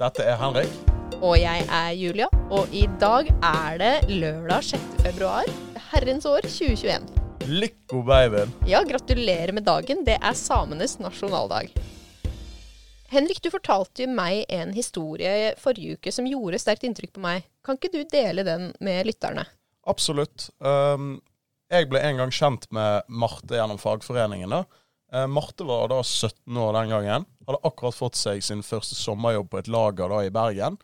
Dette er Henrik. Og jeg er Julia, og i dag er det lørdag 6. februar, herrens år 2021. Lykke babyen. Ja, gratulerer med dagen. Det er samenes nasjonaldag. Henrik, du fortalte jo meg en historie forrige uke som gjorde sterkt inntrykk på meg. Kan ikke du dele den med lytterne? Absolutt. Um, jeg ble en gang kjent med Marte gjennom fagforeningen. da. Uh, Marte var da 17 år den gangen. Hadde akkurat fått seg sin første sommerjobb på et lager da i Bergen,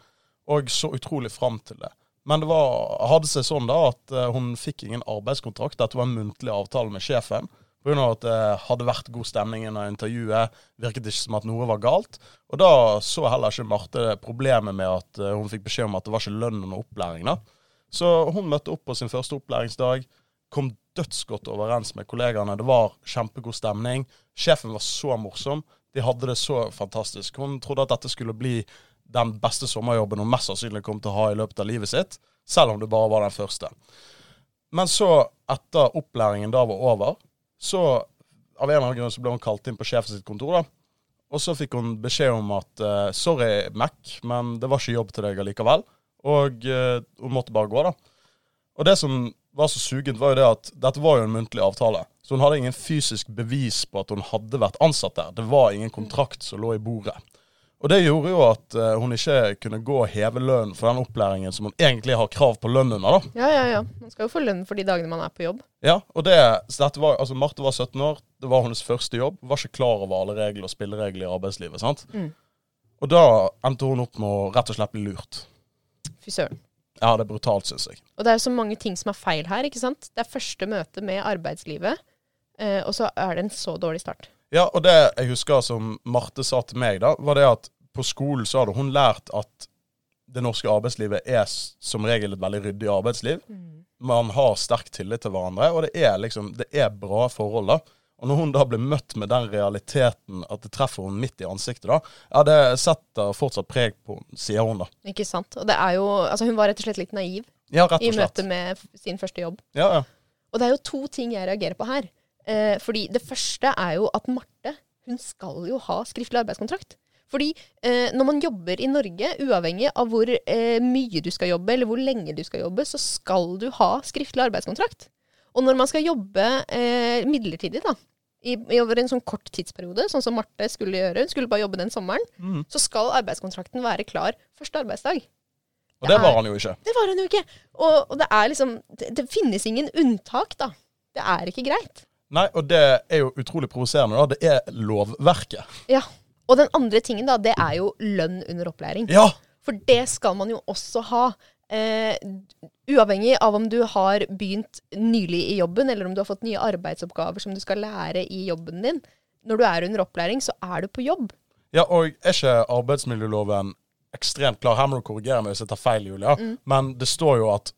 og så utrolig fram til det. Men det var, hadde seg sånn da at uh, hun fikk ingen arbeidskontrakt. Dette var en muntlig avtale med sjefen. Pga. at det hadde vært god stemning under intervjuet. Virket det ikke som at noe var galt. Og da så heller ikke Marte problemet med at uh, hun fikk beskjed om at det var ikke lønn under opplæring. da. Så hun møtte opp på sin første opplæringsdag. Kom dødsgodt overens med kollegaene. Det var kjempegod stemning. Sjefen var så morsom. De hadde det så fantastisk. Hun trodde at dette skulle bli den beste sommerjobben hun mest sannsynlig kom til å ha i løpet av livet sitt, selv om det bare var den første. Men så, etter opplæringen da var over, så av en eller annen grunn så ble hun kalt inn på sjefens kontor. da. Og så fikk hun beskjed om at uh, sorry, Mac, men det var ikke jobb til deg allikevel. Og uh, hun måtte bare gå, da. Og det som var så sugent, var jo det at dette var jo en muntlig avtale. Så hun hadde ingen fysisk bevis på at hun hadde vært ansatt der. Det var ingen kontrakt som lå i bordet. Og det gjorde jo at uh, hun ikke kunne gå og heve lønn for den opplæringen som hun egentlig har krav på lønn under, da. Ja, ja, ja. Man skal jo få lønn for de dagene man er på jobb. Ja, og det, så dette var, altså Marte var 17 år, det var hennes første jobb. Var ikke klar over alle regler og spilleregler i arbeidslivet. sant? Mm. Og da endte hun opp med å rett og slett bli lurt. Fy søren. Ja, det er brutalt, syns jeg. Og det er så mange ting som er feil her, ikke sant. Det er første møte med arbeidslivet, eh, og så er det en så dårlig start. Ja, og det jeg husker som Marte sa til meg, da, var det at på skolen så hadde hun lært at det norske arbeidslivet er som regel et veldig ryddig arbeidsliv. Man har sterk tillit til hverandre, og det er liksom, det er bra forhold. da. Og når hun da blir møtt med den realiteten at det treffer hun midt i ansiktet, da, ja, det setter fortsatt preg på henne, sier hun da. Ikke sant. Og det er jo Altså, hun var rett og slett litt naiv Ja, rett i og slett. møte med sin første jobb. Ja, ja. Og det er jo to ting jeg reagerer på her. Eh, fordi det første er jo at Marte, hun skal jo ha skriftlig arbeidskontrakt. Fordi eh, når man jobber i Norge, uavhengig av hvor eh, mye du skal jobbe, eller hvor lenge du skal jobbe, så skal du ha skriftlig arbeidskontrakt. Og når man skal jobbe eh, midlertidig, da, i, i over en sånn kort tidsperiode, sånn som Marte skulle gjøre, hun skulle bare jobbe den sommeren, mm. så skal arbeidskontrakten være klar første arbeidsdag. Og det var han jo ikke. Det var han jo ikke. Og, og det er liksom det, det finnes ingen unntak, da. Det er ikke greit. Nei, og det er jo utrolig provoserende, da. Det er lovverket. Ja. Og den andre tingen, da, det er jo lønn under opplæring. Ja! For det skal man jo også ha. Eh, uavhengig av om du har begynt nylig i jobben, eller om du har fått nye arbeidsoppgaver som du skal lære i jobben din. Når du er under opplæring, så er du på jobb. Ja, og er ikke arbeidsmiljøloven ekstremt klar? Her må du korrigere meg hvis jeg tar feil, Julia. Men det står jo at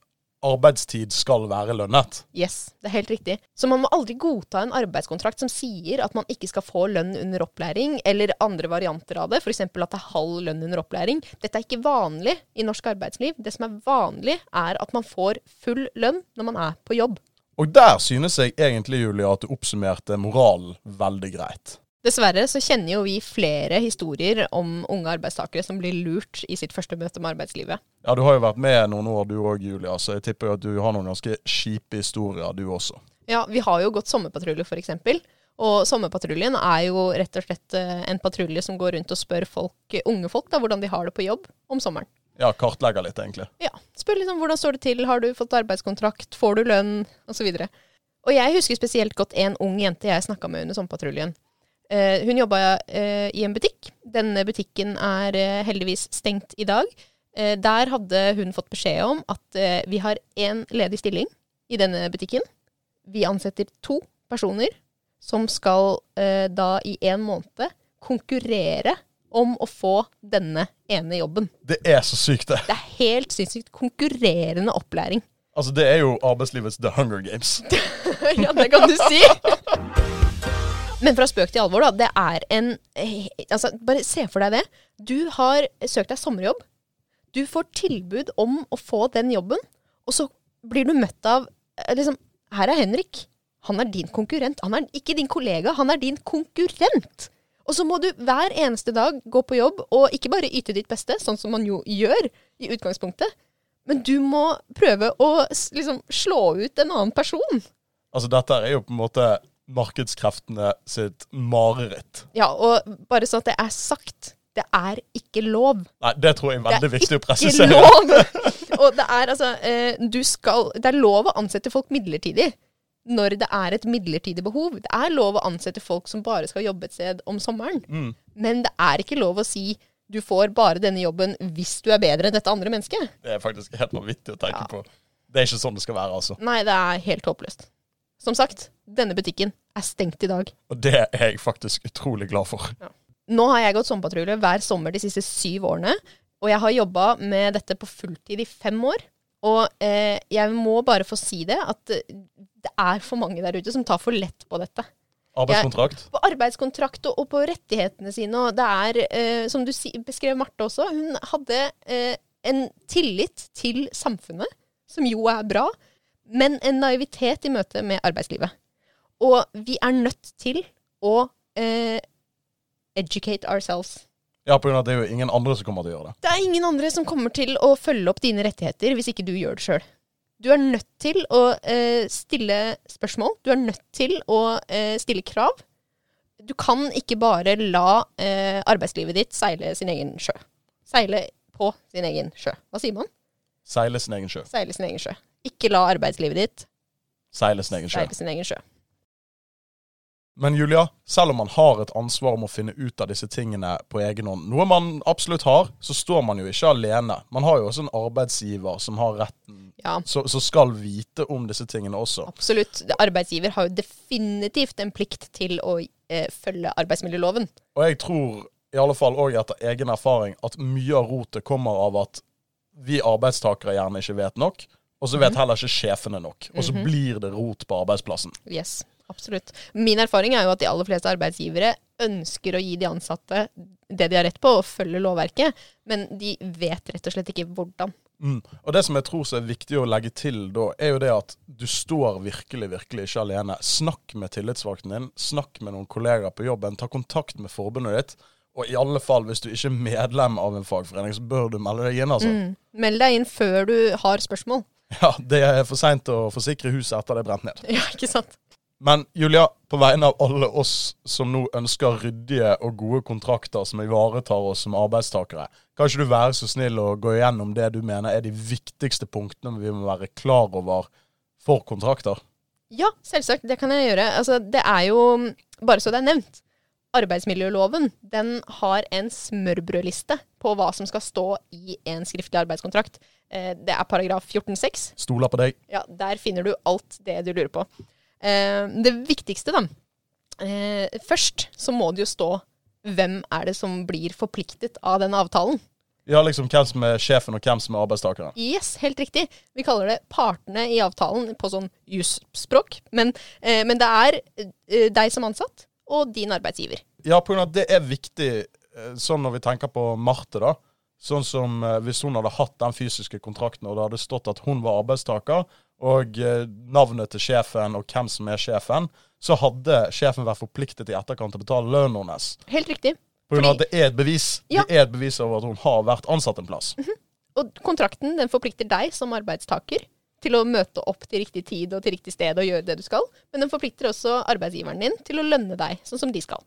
arbeidstid skal være lønnet. Yes, det er helt riktig. Så man må aldri godta en arbeidskontrakt som sier at man ikke skal få lønn under opplæring, eller andre varianter av det, f.eks. at det er halv lønn under opplæring. Dette er ikke vanlig i norsk arbeidsliv. Det som er vanlig, er at man får full lønn når man er på jobb. Og der synes jeg egentlig, Julia, at du oppsummerte moralen veldig greit. Dessverre så kjenner jo vi flere historier om unge arbeidstakere som blir lurt i sitt første møte med arbeidslivet. Ja, du har jo vært med noen år du òg, Julia, så jeg tipper jo at du har noen ganske kjipe historier, du også. Ja, vi har jo gått sommerpatrulje, f.eks. Og sommerpatruljen er jo rett og slett eh, en patrulje som går rundt og spør folk, unge folk da, hvordan de har det på jobb om sommeren. Ja, kartlegger litt, egentlig. Ja, Spør liksom hvordan står det til, har du fått arbeidskontrakt, får du lønn, osv. Og, og jeg husker spesielt godt en ung jente jeg snakka med under sommerpatruljen. Eh, hun jobba eh, i en butikk. Denne butikken er eh, heldigvis stengt i dag. Eh, der hadde hun fått beskjed om at vi har én ledig stilling i denne butikken. Vi ansetter to personer som skal da i en måned konkurrere om å få denne ene jobben. Det er så sykt, det. Det er helt sinnssykt konkurrerende opplæring. Altså, det er jo arbeidslivets The Hunger Games. ja, det kan du si. Men fra spøk til alvor, da. Det er en eh, Altså, bare se for deg det. Du har søkt deg sommerjobb. Du får tilbud om å få den jobben, og så blir du møtt av eh, liksom Her er Henrik. Han er din konkurrent. Han er ikke din kollega, han er din konkurrent. Og så må du hver eneste dag gå på jobb og ikke bare yte ditt beste, sånn som man jo gjør i utgangspunktet, men du må prøve å liksom slå ut en annen person. Altså, dette er jo på en måte markedskreftene sitt mareritt. Ja, og bare sånn at det er sagt, det er ikke lov. Nei, det tror jeg er veldig Det er viktig å Ikke lov! Og det er altså eh, du skal, Det er lov å ansette folk midlertidig når det er et midlertidig behov. Det er lov å ansette folk som bare skal jobbe et sted om sommeren. Mm. Men det er ikke lov å si du får bare denne jobben hvis du er bedre enn dette andre mennesket. Det er faktisk helt vanvittig å tenke Ja. på. Det er ikke sånn det skal være, altså. Nei, det er helt håpløst. Som sagt, denne butikken er stengt i dag. Og det er jeg faktisk utrolig glad for. Nå har jeg gått sommerpatrulje hver sommer de siste syv årene. Og jeg har jobba med dette på fulltid i fem år. Og eh, jeg må bare få si det, at eh, det er for mange der ute som tar for lett på dette. Arbeidskontrakt. På arbeidskontrakt og, og på rettighetene sine. Og det er, eh, som du si, beskrev Marte også, hun hadde eh, en tillit til samfunnet, som jo er bra, men en naivitet i møte med arbeidslivet. Og vi er nødt til å eh, educate ourselves. Ja, på grunn av at det er jo ingen andre som kommer til å gjøre det. Det er ingen andre som kommer til å følge opp dine rettigheter hvis ikke du gjør det sjøl. Du er nødt til å eh, stille spørsmål. Du er nødt til å eh, stille krav. Du kan ikke bare la eh, arbeidslivet ditt seile sin egen sjø. Seile på sin egen sjø. Hva sier man? Seile sin egen sjø. Seile sin egen sjø. Ikke la arbeidslivet ditt Seile sin egen sjø. seile sin egen sjø. Men Julia, selv om man har et ansvar om å finne ut av disse tingene på egen hånd, noe man absolutt har, så står man jo ikke alene. Man har jo også en arbeidsgiver som har retten, Ja, så, så skal vite om disse tingene også. absolutt. Arbeidsgiver har jo definitivt en plikt til å eh, følge arbeidsmiljøloven. Og jeg tror, i alle fall òg etter egen erfaring, at mye av rotet kommer av at vi arbeidstakere gjerne ikke vet nok, og så vet heller ikke sjefene nok. Og så blir det rot på arbeidsplassen. Yes, absolutt. Min erfaring er jo at de aller fleste arbeidsgivere ønsker å gi de ansatte det de har rett på, og følge lovverket, men de vet rett og slett ikke hvordan. Mm. Og det som jeg tror så er viktig å legge til da, er jo det at du står virkelig, virkelig ikke alene. Snakk med tillitsvalgten din, snakk med noen kollegaer på jobben, ta kontakt med forbundet ditt. Og i alle fall, hvis du ikke er medlem av en fagforening, så bør du melde deg inn, altså. Mm. Meld deg inn før du har spørsmål. Ja, det er for seint å forsikre huset etter det er brent ned. Ja, ikke sant? Men Julia, på vegne av alle oss som nå ønsker ryddige og gode kontrakter som ivaretar oss som arbeidstakere, kan ikke du være så snill å gå igjennom det du mener er de viktigste punktene vi må være klar over for kontrakter? Ja, selvsagt. Det kan jeg gjøre. Altså, det er jo, bare så det er nevnt, arbeidsmiljøloven den har en smørbrødliste på hva som skal stå i en skriftlig arbeidskontrakt. Eh, Det er paragraf 14-6. Stoler på deg. Ja, der finner du alt det du lurer på. Eh, det viktigste, da. Eh, først så må det jo stå hvem er det som blir forpliktet av den avtalen. Ja, liksom hvem som er sjefen, og hvem som er arbeidstakeren. Yes, helt riktig. Vi kaller det partene i avtalen på sånn jusspråk. Men, eh, men det er deg som ansatt og din arbeidsgiver. Ja, på grunn av at det er viktig, eh, sånn når vi tenker på Marte, da. Sånn som eh, hvis hun hadde hatt den fysiske kontrakten, og det hadde stått at hun var arbeidstaker, og eh, navnet til sjefen og hvem som er sjefen, så hadde sjefen vært forpliktet i etterkant til å betale lønnen hennes. Helt riktig. På grunn av at det er et bevis. Ja. Det er et bevis over at hun har vært ansatt en plass. Og kontrakten den forplikter deg som arbeidstaker til å møte opp til riktig tid og til riktig sted og gjøre det du skal. Men den forplikter også arbeidsgiveren din til å lønne deg sånn som de skal.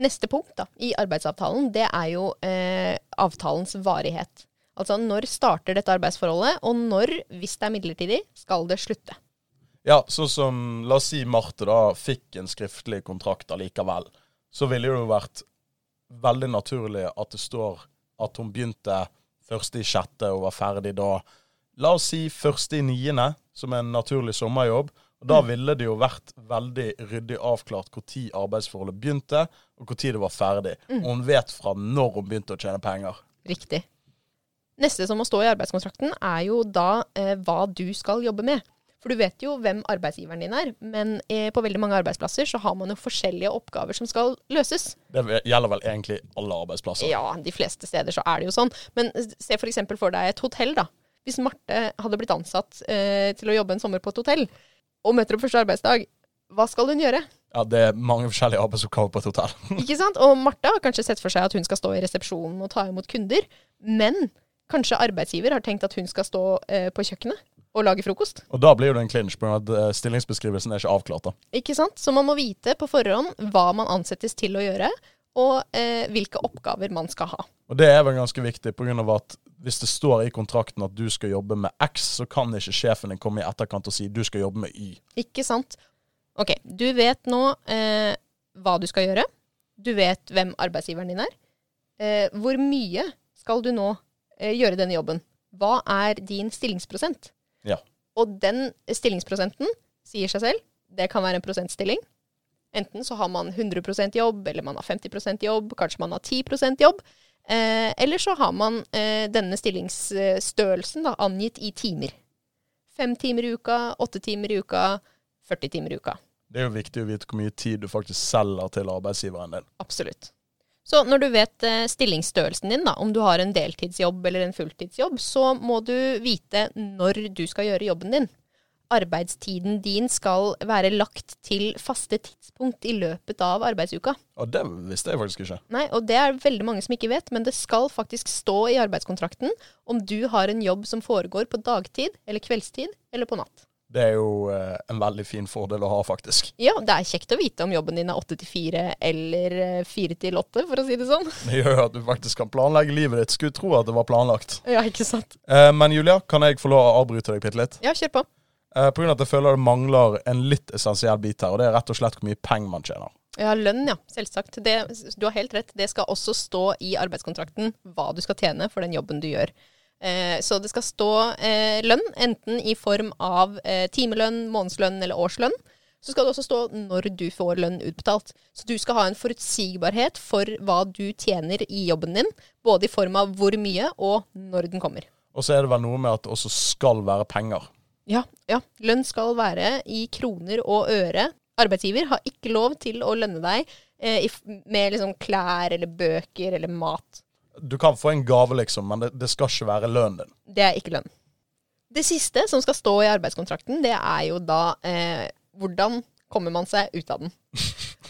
Neste punkt da, i arbeidsavtalen, det er jo eh, avtalens varighet. Altså når starter dette arbeidsforholdet, og når, hvis det er midlertidig, skal det slutte. Ja, sånn som La oss si Marte da fikk en skriftlig kontrakt allikevel. Så ville det jo vært veldig naturlig at det står at hun begynte første i sjette og var ferdig da. La oss si første i niende, som er en naturlig sommerjobb. Og Da ville det jo vært veldig ryddig avklart når arbeidsforholdet begynte, og når det var ferdig. Og hun vet fra når hun begynte å tjene penger. Riktig. Neste som må stå i arbeidskontrakten, er jo da eh, hva du skal jobbe med. For du vet jo hvem arbeidsgiveren din er, men eh, på veldig mange arbeidsplasser så har man jo forskjellige oppgaver som skal løses. Det gjelder vel egentlig alle arbeidsplasser. Ja, de fleste steder så er det jo sånn. Men se for eksempel for deg et hotell, da. Hvis Marte hadde blitt ansatt eh, til å jobbe en sommer på et hotell, og møter opp første arbeidsdag, hva skal hun gjøre? Ja, det er mange forskjellige arbeidsoppgaver på et hotell. Ikke sant? Og Marte har kanskje sett for seg at hun skal stå i resepsjonen og ta imot kunder. Men kanskje arbeidsgiver har tenkt at hun skal stå eh, på kjøkkenet og lage frokost. Og da blir det en clinch, på at eh, stillingsbeskrivelsen er ikke avklart. da. Ikke sant? Så man må vite på forhånd hva man ansettes til å gjøre, og eh, hvilke oppgaver man skal ha. Og det er vel ganske viktig, på grunn av at hvis det står i kontrakten at du skal jobbe med X, så kan ikke sjefen din komme i etterkant og si du skal jobbe med Y. Ikke sant? Ok, du vet nå eh, hva du skal gjøre. Du vet hvem arbeidsgiveren din er. Eh, hvor mye skal du nå eh, gjøre denne jobben? Hva er din stillingsprosent? Ja. Og den stillingsprosenten sier seg selv. Det kan være en prosentstilling. Enten så har man 100% jobb, eller man har 50% jobb, kanskje man har 10% jobb. Eh, eller så har man eh, denne stillingsstørrelsen da, angitt i timer. Fem timer i uka, åtte timer i uka, 40 timer i uka. Det er jo viktig å vite hvor mye tid du faktisk selger til arbeidsgiveren din. Absolutt. Så når du vet eh, stillingsstørrelsen din, da, om du har en deltidsjobb eller en fulltidsjobb, så må du vite når du skal gjøre jobben din. Arbeidstiden din skal være lagt til faste tidspunkt i løpet av arbeidsuka. Og det visste jeg faktisk ikke. Nei, og det er veldig mange som ikke vet, men det skal faktisk stå i arbeidskontrakten om du har en jobb som foregår på dagtid eller kveldstid eller på natt. Det er jo eh, en veldig fin fordel å ha, faktisk. Ja, det er kjekt å vite om jobben din er åtte til fire eller eh, fire til åtte, for å si det sånn. Det gjør jo at du faktisk kan planlegge livet ditt. Skulle tro at det var planlagt. Ja, ikke sant. Eh, men Julia, kan jeg få lov å avbryte deg bitte litt? Ja, kjør på. Eh, på grunn av at jeg føler det mangler en litt essensiell bit her, og det er rett og slett hvor mye penger man tjener. Ja, lønn, ja. Selvsagt. Det, du har helt rett. Det skal også stå i arbeidskontrakten hva du skal tjene for den jobben du gjør. Eh, så det skal stå eh, lønn, enten i form av eh, timelønn, månedslønn eller årslønn. Så skal det også stå når du får lønn utbetalt. Så du skal ha en forutsigbarhet for hva du tjener i jobben din. Både i form av hvor mye og når den kommer. Og så er det vel noe med at det også skal være penger. Ja, ja. Lønn skal være i kroner og øre. Arbeidsgiver har ikke lov til å lønne deg eh, med liksom klær eller bøker eller mat. Du kan få en gave, liksom, men det, det skal ikke være lønnen din. Det er ikke lønn. Det siste som skal stå i arbeidskontrakten, det er jo da eh, hvordan kommer man seg ut av den.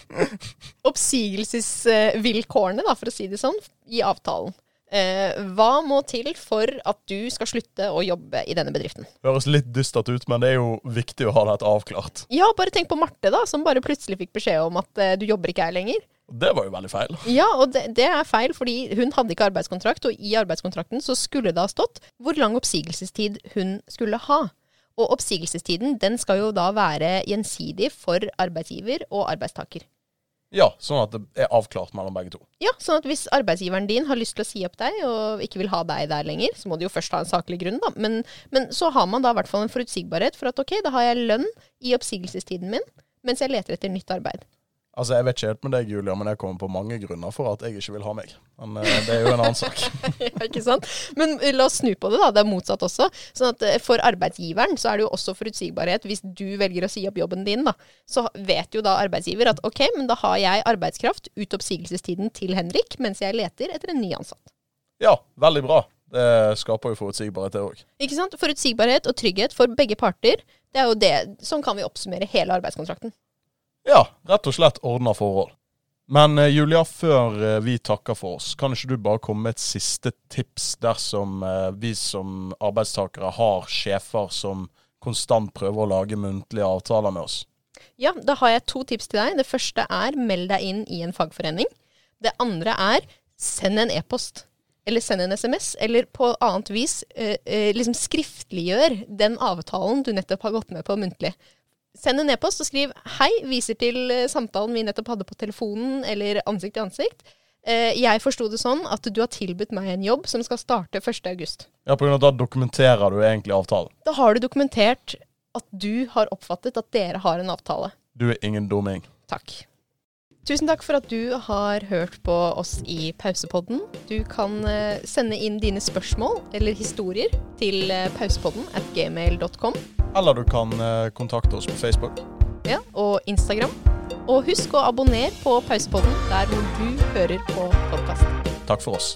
Oppsigelsesvilkårene, da, for å si det sånn, i avtalen. Eh, hva må til for at du skal slutte å jobbe i denne bedriften? Høres litt dystert ut, men det er jo viktig å ha dette avklart. Ja, bare tenk på Marte, da, som bare plutselig fikk beskjed om at eh, du jobber ikke her lenger. Det var jo veldig feil. Ja, og det, det er feil, fordi hun hadde ikke arbeidskontrakt, og i arbeidskontrakten så skulle det ha stått hvor lang oppsigelsestid hun skulle ha. Og oppsigelsestiden den skal jo da være gjensidig for arbeidsgiver og arbeidstaker. Ja, sånn at det er avklart mellom begge to. Ja, sånn at hvis arbeidsgiveren din har lyst til å si opp deg og ikke vil ha deg der lenger, så må de jo først ha en saklig grunn, da. Men, men så har man da i hvert fall en forutsigbarhet for at ok, da har jeg lønn i oppsigelsestiden min mens jeg leter etter nytt arbeid. Altså, Jeg vet ikke helt med deg, Julia, men jeg kommer på mange grunner for at jeg ikke vil ha meg. Men eh, det er jo en annen sak. ja, ikke sant? Men eh, la oss snu på det, da. Det er motsatt også. Sånn at eh, For arbeidsgiveren så er det jo også forutsigbarhet. Hvis du velger å si opp jobben din, da, så vet jo da arbeidsgiver at ok, men da har jeg arbeidskraft ut oppsigelsestiden til Henrik, mens jeg leter etter en ny ansatt. Ja, veldig bra. Det skaper jo forutsigbarhet, det òg. Ikke sant? Forutsigbarhet og trygghet for begge parter. Det er jo det. Sånn kan vi oppsummere hele arbeidskontrakten. Ja, rett og slett ordna forhold. Men eh, Julia, før eh, vi takker for oss, kan ikke du bare komme med et siste tips dersom eh, vi som arbeidstakere har sjefer som konstant prøver å lage muntlige avtaler med oss? Ja, da har jeg to tips til deg. Det første er meld deg inn i en fagforening. Det andre er send en e-post. Eller send en SMS, eller på annet vis liksom skriftliggjør den avtalen du nettopp har gått med på muntlig. Send en e-post og skriv 'hei', viser til eh, samtalen vi nettopp hadde på telefonen eller ansikt til ansikt. Eh, jeg forsto det sånn at du har tilbudt meg en jobb som skal starte 1.8. Ja, på grunn av da dokumenterer du egentlig avtalen. Da har du dokumentert at du har oppfattet at dere har en avtale. Du er ingen dumming. Takk. Tusen takk for at du har hørt på oss i Pausepodden. Du kan eh, sende inn dine spørsmål eller historier til eh, pausepodden at gmail.com Eller du kan eh, kontakte oss på Facebook. ja, og Instagram. Og husk å abonnere på Pausepodden der hvor du hører på podkast. Takk for oss.